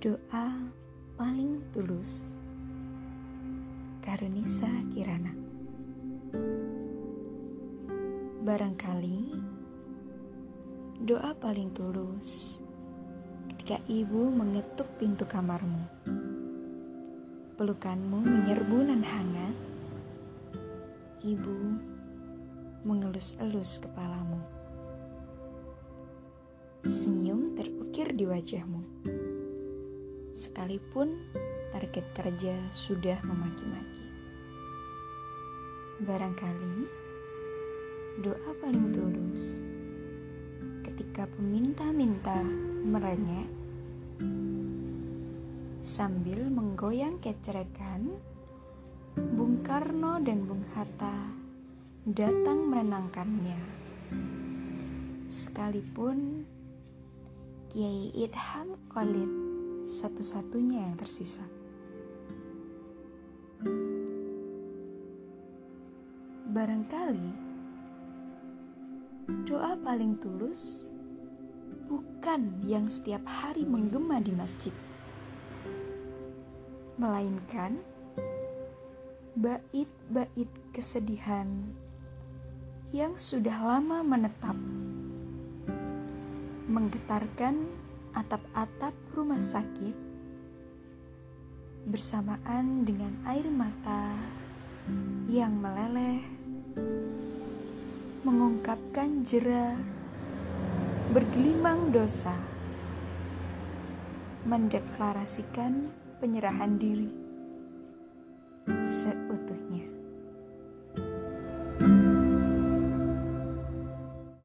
Doa paling tulus Karunisa Kirana Barangkali doa paling tulus ketika ibu mengetuk pintu kamarmu. Pelukanmu menyerbu nan hangat. Ibu mengelus-elus kepalamu. Senyum terukir di wajahmu. Sekalipun target kerja sudah memaki-maki. Barangkali doa paling tulus ketika peminta-minta merengek sambil menggoyang kecerekan Bung Karno dan Bung Hatta datang menenangkannya sekalipun Kiai Idham Khalid satu-satunya yang tersisa. Barangkali doa paling tulus bukan yang setiap hari menggema di masjid, melainkan bait-bait kesedihan yang sudah lama menetap menggetarkan atap-atap rumah sakit bersamaan dengan air mata yang meleleh mengungkapkan jera bergelimang dosa mendeklarasikan penyerahan diri seutuhnya.